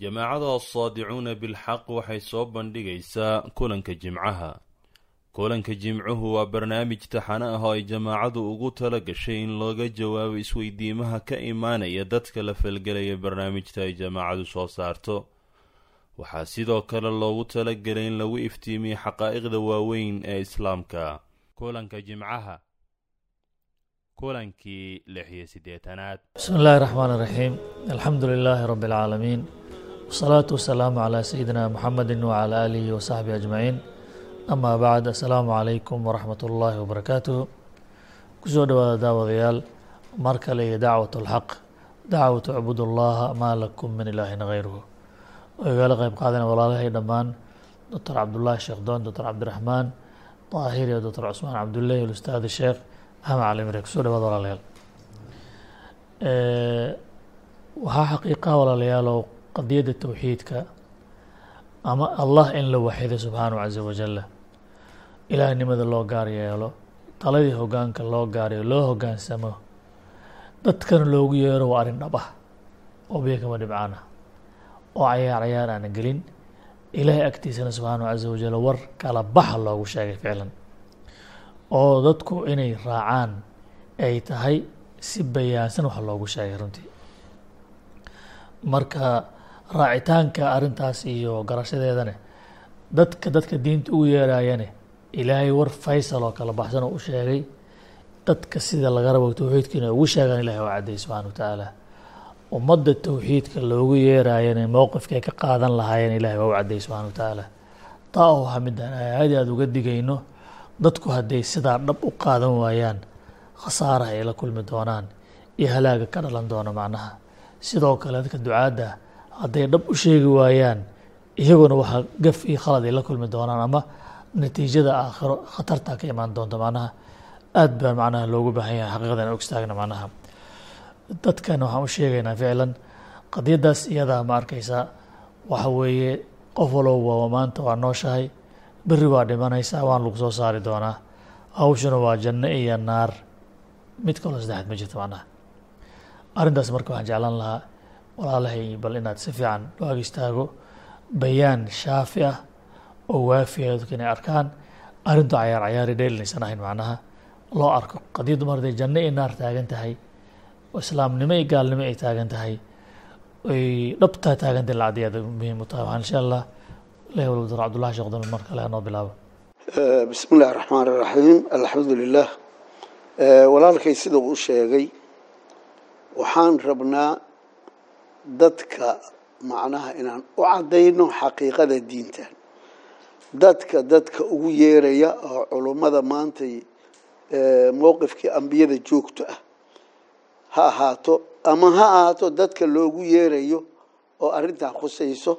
jamaacada assaadicuuna bilxaq waxay soo bandhigaysaa kulanka jimcaha. Kulanka jimcuhu waa barnaamij taxane ah oo ay jamaacadu ugu tala gashay in looga jawaabo isweydiimaha ka imaanaya dadka la falgelaya barnaamijta ay jamaacadu soo saarto. Waxaa sidoo kale loogu talagelay in lagu iftiimiyo xaqaa'iqda waaweyn ee islaamka. Kulanka jimcaha. Kulankii lix iyo siddeetanaad. Bismi illaahi raxmaan iraxiim alxamdu lilaahi rabbi alcaalamiin wasalaatu wasalaamu calaa sayidina muxamedi wacalaa aalihi wasaxbihi ajmaciin amaa bacd assalaamu calaykum waraxmat ullaahi wabarakaatuh ku soo dhowaada daawadayaal mar kale iyo dacwat alxaq dacwatu cbud allaha maa lakum min ilaahin hayruhu oo igala qeyb qaadana walaalahay dhammaan doctor cabdullaahi sheekh doon doctor cabdiraxmaan daahir iyo doctor cusmaan cabdullahi alustaadi sheekh axmed cali mire ku soo dhawaada walaalayaal waxaa xaqiiqaha walaalayaalow qadiyadda towxiidka ama allah in la waxido subxaanahu caza wajalla. Ilaahnimada loo gaar yeelo taladii hogaanka loo gaariyo loo hogaansamo dadkana loogu yeero waa arrin dhab ah oo biyo kama dhibcaan ah oo cayaar cayaar aana gelin. Ilaahay agtiisana subxaanahu caza wajal war kala baxa loogu sheegay ficlan. Oo dadku inay raacaan ay tahay si bayaansan wax loogu sheegay runtii. Marka raacitaanka arrintaas iyo garashadeedane dadka dadka diinta ugu yeerayane ilaahay war faysal oo kala baxsan oo u sheegay dadka sida laga rabo towxiidka inay ugu sheegaan ilahay waa cadday wa tacaala ummadda towxiidka loogu yeeraayana mowqifkay ka qaadan lahaayeen ilahay waa u cadday subxana wa tacaala taa oo waxaa midaan aadi aada uga digayno dadku hadday sidaa dhab u qaadan waayaan khasaaraha ay la kulmi doonaan iyo halaaga ka dhalan doono macnaha. Sidoo kale dadka ducaadda hadday dhab u sheegi waayaan iyaguna waxaa gaf iyo khalad ay la kulmi doonaan ama natiijada aakhiro khatarta ka imaan doonto. Macnaha aad baan macnaha loogu baahan yahay xaqiiqada in ogstaagna macnaha. Dadkana waxaan u sheegaynaa ficlan qadiyaddaas iyadaa ma arkaysaa waxa weeye qof walowba maanta waa nooshahay beri waa dhimanaysaa waan lagu soo saari doonaa. Hawshuna waa janno iyo naar. Mid kaloo saddexaad ma jirto macnaha. Arrintaas marka waxaan jeclaan lahaa walaalahay bal inaad si fiican loo ag istaago bayaan shaafi ah oo waafiya dadka inay arkaan. Arrintu cayaar cayaari dheelinaysan ahayn macnaha. Loo arko qadiyaddu mar hadday janno iyo naar taagan tahay oo islaamnimo iyo gaalnimo ay taagan tahay ay dhabtaa taagan tahay lacdiyaada muhiim u tahay. Waxaan insha allah ilahi wal cabdullahi sheekh dal mar kale anoo bilaabo. Bismi illahi raxmaan iraxiim alxamdu lilah walaalkay sida uu sheegay waxaan rabnaa dadka macnaha inaan u caddayno xaqiiqada diintan dadka dadka ugu yeeraya oo culummada maantay mowqifkii ambiyada joogto ah. Ha ahaato ama ha ahaato dadka loogu yeerayo oo arrintan khusayso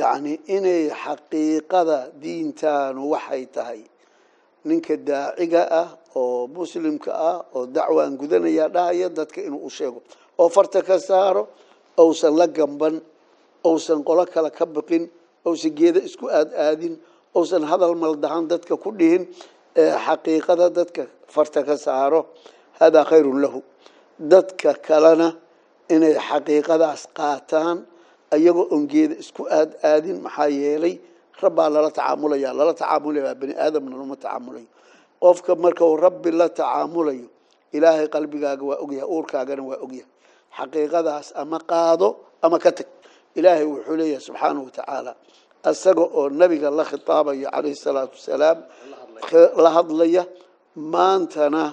yacni inay xaqiiqada diintanu waxay tahay. Ninka daaciga ah oo muslimka ah oo dacwaan gudanaya dhahaya dadka inuu u sheego. Oo farta ka saaro ousan la gamban ousan qolo kale ka biqin ousan geeda isku aad aadin ousan hadal maldahan dadka ku dhihin xaqiiqada dadka farta ka saaro hada khayrun lahu. Dadka kalena inay xaqiiqadaas qaataan ayagoo on geeda isku aad aadin maxaa yeelay rabbaa lala tacaamulaya lala tacaamulaya bani aadamna lama tacaamulayo. Qofka marka uu rabbi la tacaamulayo ilaahay qalbigaaga waa ogyahay uurkaagana waa ogyahay xaqiiqadaas ama qaado ama ka tag. Ilaahay wuxuu leeyahay subxaanahu watacaala isaga oo nabiga la khitaabayo calayhi salaatu wasalaam la hadlaya maantana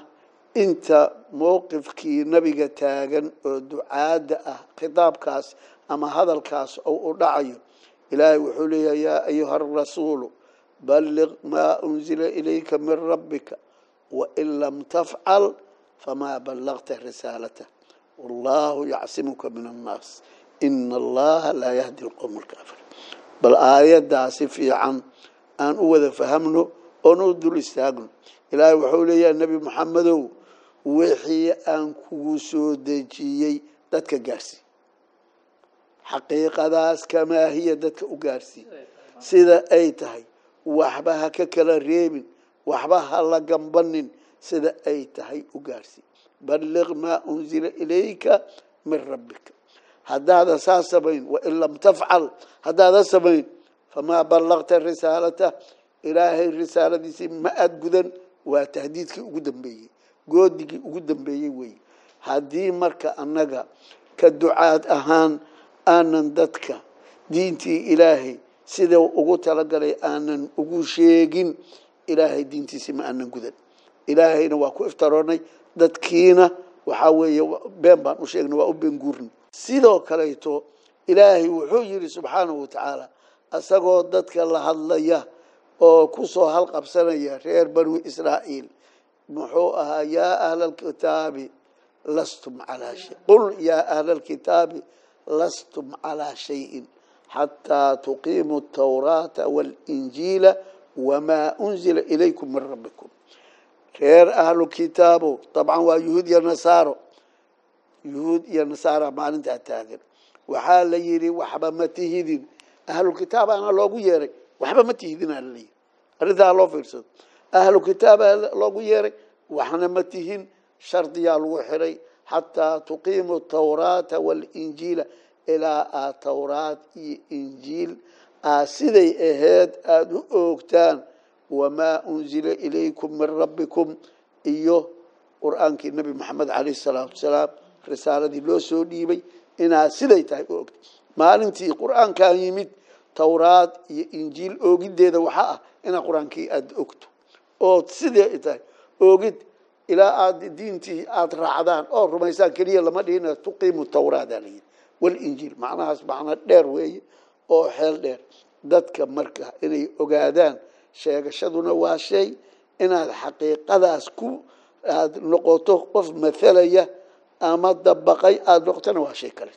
inta mowqifkii nabiga taagan oo ducaadda ah khitaabkaas ama hadalkaas ou u dhacayo ilaahay wuxuu leeyahay yaa ayuha arasuulu balliq maa unzila ilayka min rabbika wain lam tafcal famaa ballaqta risaalatah wallahu yacsimuka min annaas. Ina allaha laa yahdi lqowma alkaafir bal aayaddaasi fiican aan u wada fahamno oon u dul istaagno. Ilaahay wuxuu leeyahay nebi maxamedow wixii aan kugu soo dejiyey dadka gaarsii xaqiiqadaas kamaahiya dadka u gaarsii sida ay tahay waxba ha ka kala reebin waxba ha la gambanin. Sida ay tahay u gaarsii balliq maa unzila ilayka min rabbika. Haddaadan saa samayn wain lam tafcal haddaadan samayn famaa ballaqta risaalata ilaahay risaaladiisii ma aada gudan waa tahdiidkii ugu dambeeyey goodigii ugu dambeeyey weeye haddii marka annaga ka ducaad ahaan aanan dadka diintii ilaahay sida ugu talagalay aanan ugu sheegin ilaahay diintiisii ma aanan gudan. Ilaahayna waa ku iftaroonay dadkiina waxaa weeye been baan u sheegnay waa u been guurnay sidoo kaleeto ilaahay wuxuu yidhi subxaanahu watacaala isagoo dadka la hadlaya oo ku soo halqabsanaya reer banu israa'iil muxuu ahaa yaa ahla alkitaabi lastum calaa shay qul yaa ahla alkitaabi lastum calaa shayin xataa tuqiimuu atawraata waalinjiila wamaa unzila ilaykum min rabbikum reer ahlu kitaabo dabcan waa yuhuud iyo nasaaro. Yuhuud iyo nasaara maalintaa taagan. Waxaa la yidhi waxba ma tihidin. Ahlu kitaab ana loogu yeeray. Waxba ma tihidin aa layihi arrintaa loo fiirsado. Ahlu kitaaba loogu yeeray waxna ma tihin. Shardiyaa lagu xiray xataa tuqiimu tawraata waalinjiila ilaa aad tawraat iyo injiil aa siday ahayd aada u oogtaan wamaa unzila ilaykum min rabbikum iyo qur'aankii nebi moxamed calayhi salaatu wasalaam risaaladii loo soo dhiibay inaad siday tahay u ogtay. Maalintii qur'aankan yimid tawraad iyo injiil oogiddeeda waxaa ah inaad qur'aankii aada ogto. Ood sidee tahay? Oogid ilaa aada diintii aada raacdaan oo rumaysaan keliya lama dhihina tuqiimu tawraada la yidhi. Walinjiil macnahaas macno dheer weeye oo xeel dheer. Dadka marka inay ogaadaan sheegashaduna waa shay inaad xaqiiqadaas ku aada noqoto qof mathalaya ama dabaqay aada noqotona waa shay kale.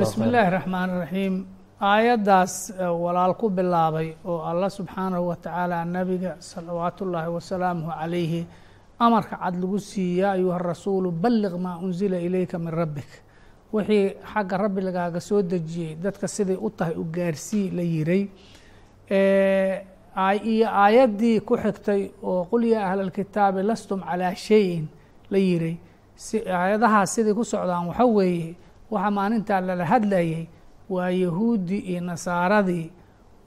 Bismi illaahi raxmaan raxiim aayaddaas walaal ku bilaabay oo allah subxaanahu wa tacaala nabiga salawaatu ullaahi wasalaamuhu calayhi amarka cad lagu siiya ayuha rasuulu balliq maa unzila ilayka min rabbik. Wixii xagga rabbi lagaaga soo dejiyey dadka siday u tahay u gaarsii la yiray iyo aayaddii ku xigtay oo qul yaa ahla alkitaabi lastum calaa shayin la si aayadahaas siday ku socdaan waxa weeye waxa maalintaa lala hadlayay waa yahuuddii iyo nasaaradii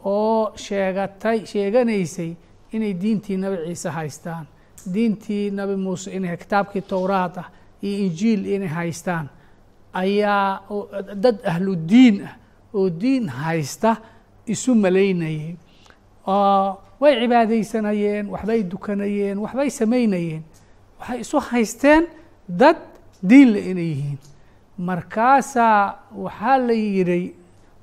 oo sheegatay sheeganaysay inay diintii nabi ciise haystaan diintii nabi muuse inay kitaabkii towraad ah iyo injiil inay haystaan. Ayaa dad ahlu diin ah oo diin haysta isu malaynayay oo way cibaadaysanayeen waxbay dukanayeen waxbay samaynayeen. Waxay isu haysteen dad diinle inay yihiin. Markaasaa waxaa la yihi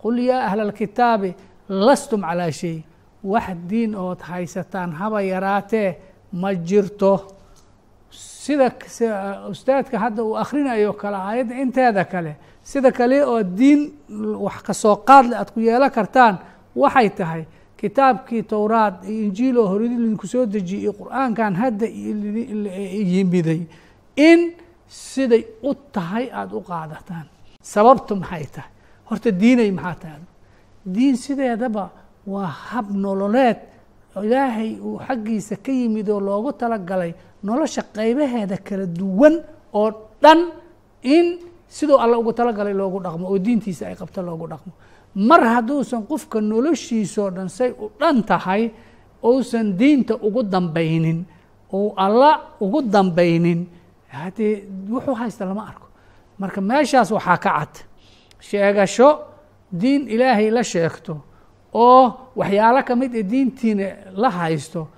qul yaa ahla alkitaabi lastum calaa shay. Wax diin ood haysataan haba yaraatee ma jirto. Sida sida ustaadka hadda uu akhrinayo kale aayadda inteeda kale sida kale oo diin wax ka soo qaadle aad ku yeelan kartaan waxay tahay kitaabkii towraad iyo injiil oo horidi idinku soo dejiyey iyo qur'aankan hadda yimiday in siday u tahay aada u qaadataan. Sababtu maxay tahay? Horta diinay maxaa tahay? Diin sideedaba waa hab nololeed. Ilaahay uu xaggiisa ka yimid oo loogu talagalay nolosha qaybaheeda kala duwan oo dhan in siduu alla ugu talagalay loogu dhaqmo oo diintiisa ay qabto loogu dhaqmo mar hadduusan qofka noloshiisoo dhan say u dhan tahay uusan diinta ugu dambaynin ou alla ugu dambaynin haddee wuxuu haysta lama arko. Marka meeshaas waxaa ka cad sheegasho diin ilaahay la sheegto oo waxyaalo ka mid ee diintiina la haysto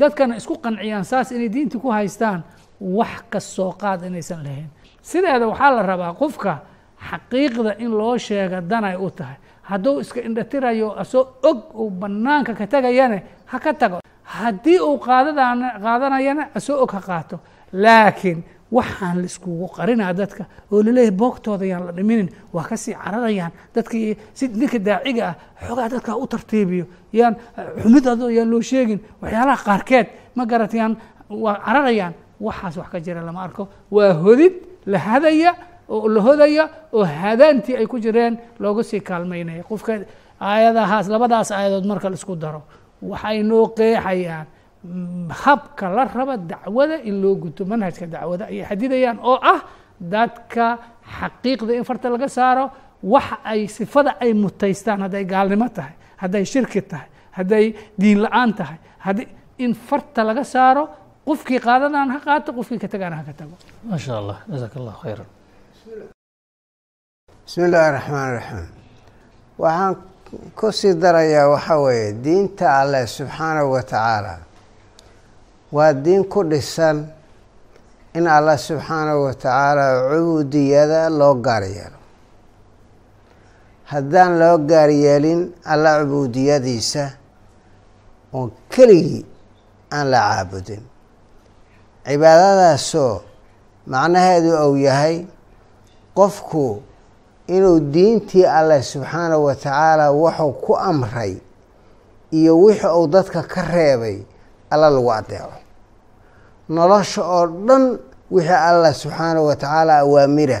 dadkana isku qanciyaan saas inay diintii ku haystaan wax ka soo qaad inaysan lahayn. Sideeda waxaa la rabaa qofka xaqiiqda in loo sheega danay u tahay. Hadduu iska indhatirayo asoo og uu banaanka ka tegayane ha ka tago. Haddii uu qaadanayana asoo og ha qaato. Laakiin waxaan laiskugu qarinaa dadka oo la leeyahay boogtooda yaan la dhiminin waa ka sii cararayaan. Dadkii si ninka daaciga ah xoogaa dadka u tartiibiyo. Yaan xumidado yaan loo sheegin waxyaalaha qaarkeed ma garatayaan waa cararayaan. Waxaas wax ka jira lama arko. Waa hodid la hadaya oo lahadaya oo hadaantii ay ku jireen looga sii kaalmaynaya. Qofka aayadahaas labadaas aayadood marka la isku daro waxay noo qeexayaan mm, habka la raba dacwada in loo guto manhajka dacwada. Ayay xadidayaan oo ah dadka xaqiiqda in farta laga saaro waxa ay sifada ay mutaystaan hadday gaalnimo tahay hadday shirki tahay hadday diin la'aan tahay had in farta laga saaro qofkii qaadadaan ha qaato qofkii ka tagaana ha ka tago. Maasha allah jazaak allah khayran bismi illaahi raxmaan raxiim waxaan ku sii darayaa waxaa weeye diinta alleh subxaanahu wa tacaala. Waa diin ku dhisan in allah subxaanahu wa tacaala cubuudiyada loo gaar yeelo. Haddaan loo gaar yeelin alla cubuudiyadiisa oo keligii aan la caabudin. Cibaadadaasoo macnaheedu uu yahay qofku inuu diintii alleh subxaanahu wa tacaala wuxuu ku amray iyo wixii uu dadka ka reebay alla lagu adeeco nolosha oo dhan wixii allah subxaanahu wa tacaala awaamira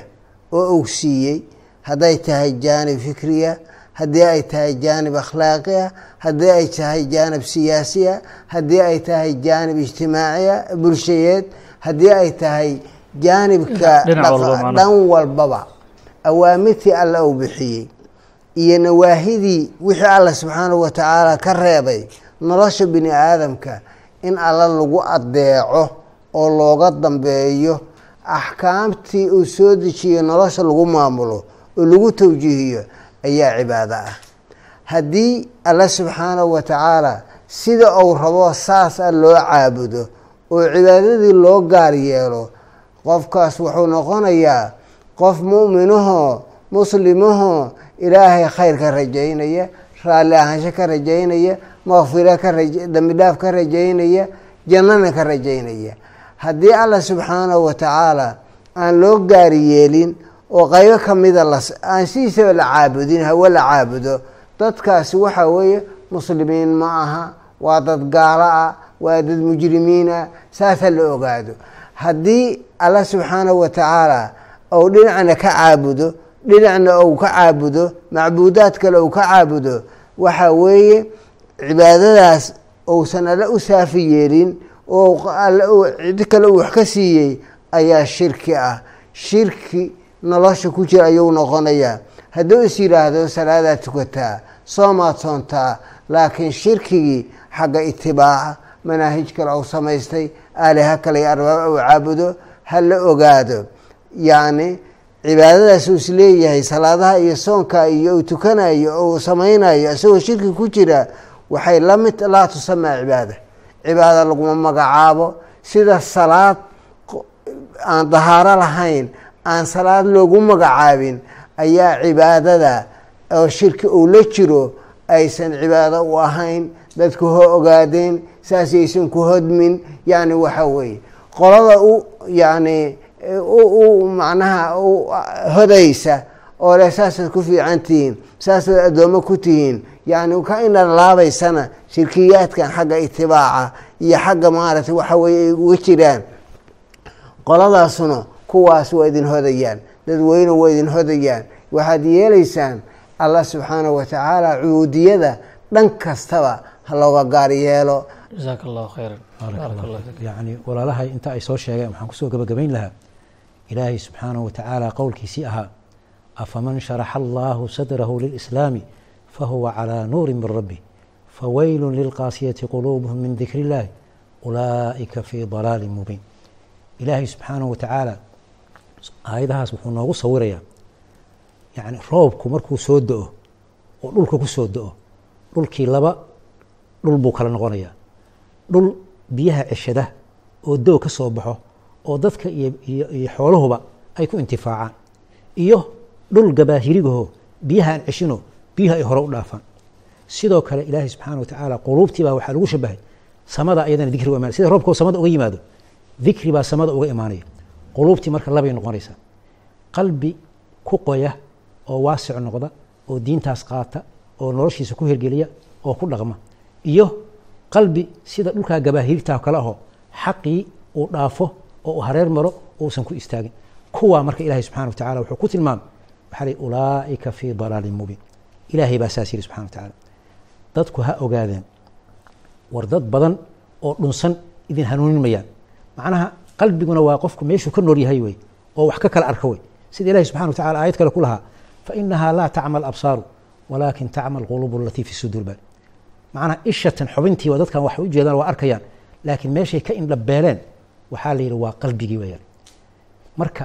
oo uu siiyey. Hadday tahay jaanib fikriya haddii ay tahay jaanib akhlaaqiya haddii ay tahay jaanib siyaasiya haddii ay tahay jaanib ijtimaaciya bulshayeed haddii ay tahay jaanibka dhan walbaba awaamirtii alla uu bixiyey iyo nawaahidii wixii alla subxaanahu wa tacaala ka reebay nolosha bini aadamka in alla lagu adeeco oo looga dambeeyo axkaamtii uu soo dejiyo nolosha lagu maamulo oo lagu tawjiihiyo ayaa cibaado ah. Haddii alla subxaanahu wa tacaala sida uu rabo saas a loo caabudo oo cibaadadii loo gaar yeelo qofkaas wuxuu noqonayaa qof mu'minahoo muslimahoo ilaahay khayr ka rajaynaya raalli ahaansho ka rajaynaya maqfiro ka raja dembi dhaaf ka rajaynaya jannana ka rajaynaya. Haddii allah subxaanahu wa tacaala aan loo gaari yeelin oo qaybo ka mida aan sidiisaba la caabudin hawe la caabudo dadkaasi waxaa weeye muslimiin ma aha waa dad gaalo ah waa dad mujrimiin ah saasa la ogaado haddii allah subxaanahu wa tacaala ou dhinacna ka caabudo dhinacna ou ka caabudo macbuudaad kale ou ka caabudo waxaa weeye cibaadadaas ousan alle u saafi yeelin oo alle uu cid kale uu wax ka siiyey ayaa shirki ah. Shirki nolosha ku jira ayuu noqonayaa hadduu is yidhaahdo salaadaa tukataa soomaad soontaa laakiin shirkigii xagga itibaaca manaahij kale ou samaystay aaliha kale arbaab uu caabudo ha la ogaado. Yacni cibaadadaas uu is leeyahay salaadaha iyo soonka iyo uu tukanayo uu samaynayo isagoo shirki ku jira waxay la mid laa tusamaa cibaada. Cibaada laguma magacaabo. Sida salaad aan dahaaro lahayn aan salaad loogu magacaabin ayaa cibaadada oo shirki uu la jiro aysan cibaado u ahayn dadku ho ogaadeen saasaysan ku hodmin. Yacni waxa weeye qolada u yacni u macnaha hodaysa oo le saasaad ku fiican tihiin saasaad addoommo ku tihiin yacni ka laabaysana shirkiyaadkan xagga itibaaca iyo xagga maaragtay waxa weye ay uga jiraan. Qoladaasuna kuwaas waa idin hodayaan dadweyne waa idin hodayaan. Waxaad yeelaysaan allah subxaanahu wa tacaala cubuudiyada dhan kastaba ha looga gaar yeelo jazaak allahu khayran yani walaalahay inta ay soo sheegeen waxaan ku soo gabagabayn lahaa ilaahay subxaanahu wa tacaala qowlkiisii ahaa afaman sharaxa allahu sadrahu lilislaami fahuwa calaa nuurin min rabbi fawaylu lilqaasiyati quluubuhum min dikri illahi ulaa'ika fii dalaalin mubiin. Ilaahay subxaanahu wa tacaala aayadahaas wuxuu noogu sawirayaa. Yani roobku markuu soo do-o oo dhulka ku soo do-o dhulkii laba dhul buu kala noqonayaa. Dhul biyaha ceshada oo doo ka soo baxo oo dadka iyo xoolahuba ay ku intifaacaan. Iyo dhul gabaahirigaho biyaha aan ceshino biyuhu ay hore u dhaafaan. Sidoo kale ilaahay subxaana wa tacaala quluubtii baa waxaa lagu shabahay samada ayadana dikri u imaanay sida roobkoo samada uga yimaado dikri baa samada uga imaanaya. Quluubtii marka labay noqonaysaa qalbi ku qoya oo waasic noqda oo diintaas qaata oo noloshiisa ku hirgeliya oo ku dhaqma iyo qalbi sida dhulkaa gabaahirtaa kale aho xaqii uu dhaafo oo uu hareer maro uusan ku istaagin. Kuwaa marka ilaahay subxana wa tacala wuxuu ku tilmaamay waxaa lii ulaa'ika fii dalaalin mubiin. Ilaahay baa saas yidhi subxana wa tacaala. Dadku ha ogaadeen war dad badan oo dhunsan idin hanuunin mayaan macnaha qalbiguna waa qofku meeshuu ka nool yahay wey oo wax ka kala arka wey sida ilahi subxana wa tacala aayad kale ku lahaa fainahaa laa tacma absaaru walaakin tacma alqulubu alatii fi suduur. bal macnaha ishatan xubintii waa dadkan waxay ujeedaan waa arkayaan. Laakiin meeshay ka indhabeeleen waxaa la yidhi waa qalbigii weyaan marka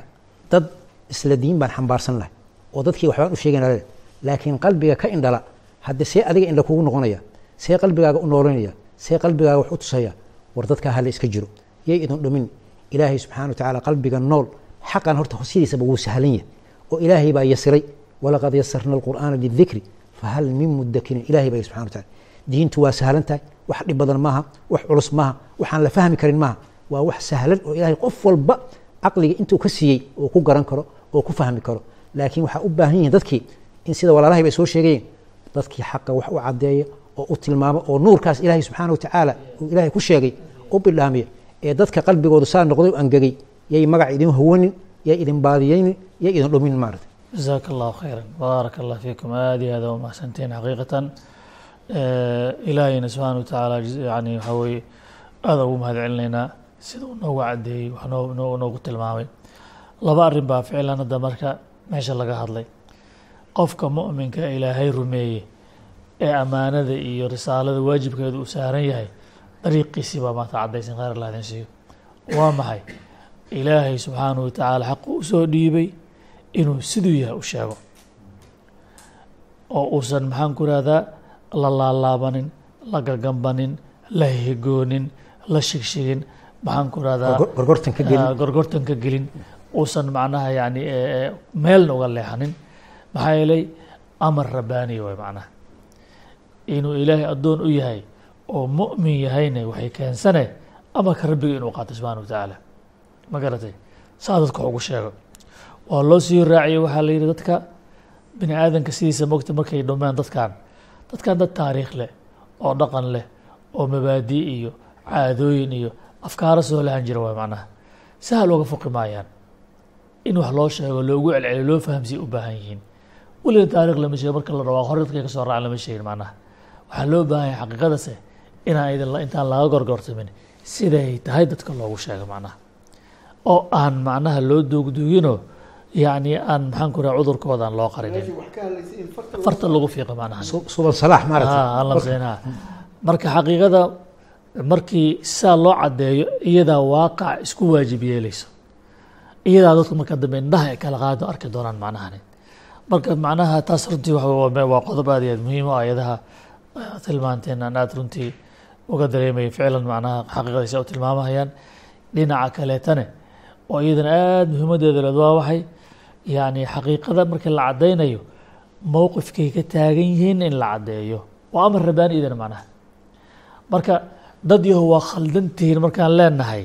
dad isla diin baan xambaarsan lahay oo dadkii waxbaan u sheegayna le laakiin qalbiga ka indhala hadde see adiga indha kugu noqonaya see qalbigaaga u noolanaya see qalbigaaga wax u tusaya war dadkaa hala iska jiro. Yay idin dhumin. Ilaahay subxana wa tacaala qalbiga nool xaqan horta sidiisaba wuu sahlan yahay. Oo ilaahay baa yasiray walaqad yasarna alqur'aana lidikri fahal min mudakirin ilahay baa yiri subxana wa tacala diintu waa sahlan tahay wax dhib badan maaha wax culus maaha waxaan la fahmi karin maaha. Waa wax sahlan oo ilaahay qof walba caqliga intuu ka siiyey oo ku garan karo oo ku fahmi karo. Laakiin waxaa u baahan yihiin dadkii in sida walaalahay bay soo sheegayeen dadkii xaqa wax u caddeeya oo u tilmaamo oo nuurkaas ilaahay subxaana wa tacaala uu ilaahay ku sheegay u bidhaamiya ee dadka qalbigooda saa noqday u angegay yay magac idin hawanin yay idin baadiyeynin yay idin dhumin maarata jasaaka allahu khayra baaraka allah fiikum. Aada iyo aada waa mahadsantiin xaqiiqatan ilaahayna subxaana wa tacaala yani waxaa weye aada ugu mahad celinaynaa sida uu noogu caddeeyey wax noo noogu tilmaamay. Laba arrin baa ficlan hadda marka meesha laga hadlay. Qofka mu'minka ilaahay rumeeye ee ammaanada iyo risaalada waajibkeedu uu saaran yahay dariiqiisii baa maanta caddaysan khayr allah idin siiyo waa maxay? Ilaahay subxaanahu wa tacaala xaqu u soo dhiibay inuu siduu yahay u sheego. Oo uusan maxaan ku rahdaa la laalaabanin la gagambanin la hegoonin la shigshigin maxaan ku rahdaa gorgortan ka gelin. Uusan macnaha yani meelna uga leexanin. Maxaa yeelay amar rabbaaniya way macnaha. Inuu ilaahay addoon u yahay oo mu'min yahayna waxay keensane amarka rabbiga inuu qaato subxana wa tacaala ma garatay? Saa dadka wax ugu sheego. Waa loo sii raaciyey waxaa la yidhi dadka bini aadanka sidiisa mogta markay dhumeen dadkan dadkan dad taariikh leh oo dhaqan leh oo mabaadi iyo caadooyin iyo afkaaro soo lahan jira waay macnaha. Sahal oga foqi maayaan in wax loo sheego loogu celceliyo loo fahamsiya u baahan yihiin. Weliga taarikh lama sheego marka la rabaa hore dadkay ka soo raacan lama sheegin macnaha. Waxaa loo baahan yahay xaqiiqadase inaan idin intaan laga gorgortamin siday tahay dadka loogu sheego macnaha. Oo aan macnaha loo duugduuginoo yacni aan maxaan ku raha cudurkooda aan loo qarinin farta lagu fiiqo macnaha subal salaax maarata aan lamseenaa marka xaqiiqada markii saa loo caddeeyo iyadaa waaqac isku waajib yeelayso. Iyadaa dadku marka dambe indhaha ay kala qaado arki doonaan macnahani marka macnaha taas runtii waa qodob aad iyo aad muhiim o ayadaha tilmaanteen aan aad runtii uga dareemaya ficlan macnaha xaqiiqadiisa u tilmaamahayaan. Dhinaca kaleetane oo iyadana aada muhiimaddeeda leed waa waxay yacni xaqiiqada markii la caddaynayo mowqifkay ka taagan yihiin in la caddeeyo. Waa amar rabbaani idana macnaha. Marka dad yahu waa khaldantihiin markaan leenahay.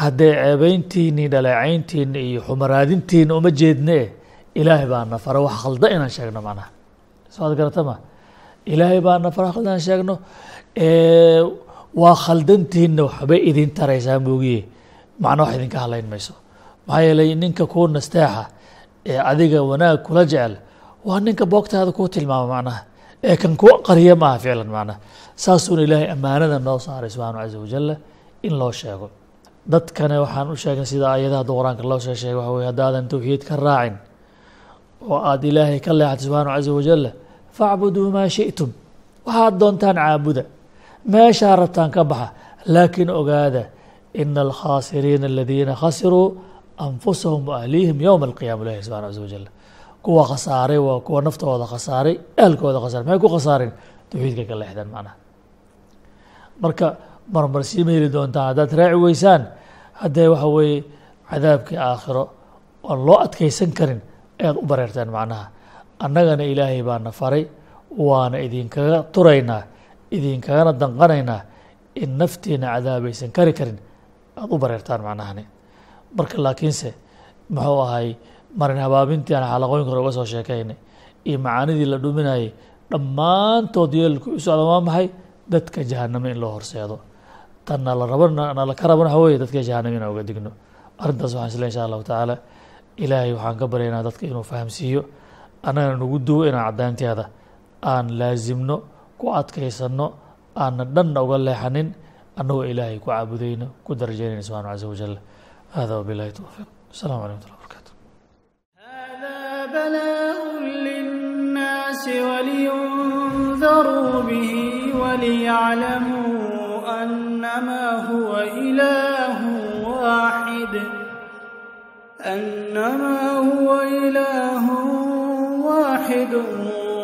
Haddee ceebeyntiini dhaleecayntiini iyo xumaraadintiina uma jeedne ilaahay baa na fara wax khalda inaan sheegno macnaha. Soo ad garata ma? Ilaahay baa na fara sheegno. Waa khaldantiinna waxbay idin taraysaa moogiye macna wax idinka hadlayn mayso. Maxaa yeelay ninka kuu nasteexa ee adiga wanaag kula jecel waa ninka boogtaada kuu tilmaama macnaha ee kan ku qariya maaha ficlan macnaha. Saasuuna ilaahay ammaanada noo saaray subxaana caza wajalla in loo sheego. Dadkana waxaan u sheegnay sida aayadaha qur'aanka loo soo sheegay waxa weye haddaadan towxiid ka raacin oo aada ilaahay ka leexatay subxaana caza wajalla facbuduu maa shi'tum. Waxaad doontaan caabuda meeshaa rabtaan ka baxa laakiin ogaada ina alkhaasiriina aladiina khasiruu anfusahum waahliihim yowma alqiyama ilahi subxana caza wajal kuwa khasaaray waa kuwa naftooda khasaaray ahalkooda khasaaray maxay ku khasaareen tawxiidka ka leexdaan macnaha marka marmarsiima heli doontaan haddaad raaci weysaan haddee waxa weeye cadaabkii aakhiro oon loo adkaysan karin ayaad u bareerteen macnaha annagana ilaahay baana faray waana idinkaga turaynaa idinkagana danqanaynaa in naftiina cadaabaysan kari karin aada u bareertaan macnahani marka laakiinse muxuu ahay marin habaabintii aan xalaqooyinka hore uga soo sheekaynay iyo macaanidii la dhuminayay dhammaantood yeelku u socda waa maxay dadka jahanamo in loo horseedo. Tanna la rabo nala ka raban waxa weye dadka jahanamo inaan uga digno. Arrintaas waxaan isle insha allahu tacaala. Ilaahay waxaan ka baryaynaa dadka inuu fahamsiiyo. Annagana nagu duwo inaan caddaynteeda aan laasimno ku adkaysanno aanna dhanna uga leexanin annagoo ilaahay ku caabudayno ku darajaynayna subxana caza wajal هذا وبالله التوفيق السلام عليكم ورحمة الله وبركاته هذا بلاء للناس ولينذروا به وليعلموا أنما هو إله واحد أنما هو إله واحد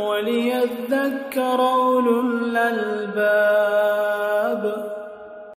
وليذكر أولو الألباب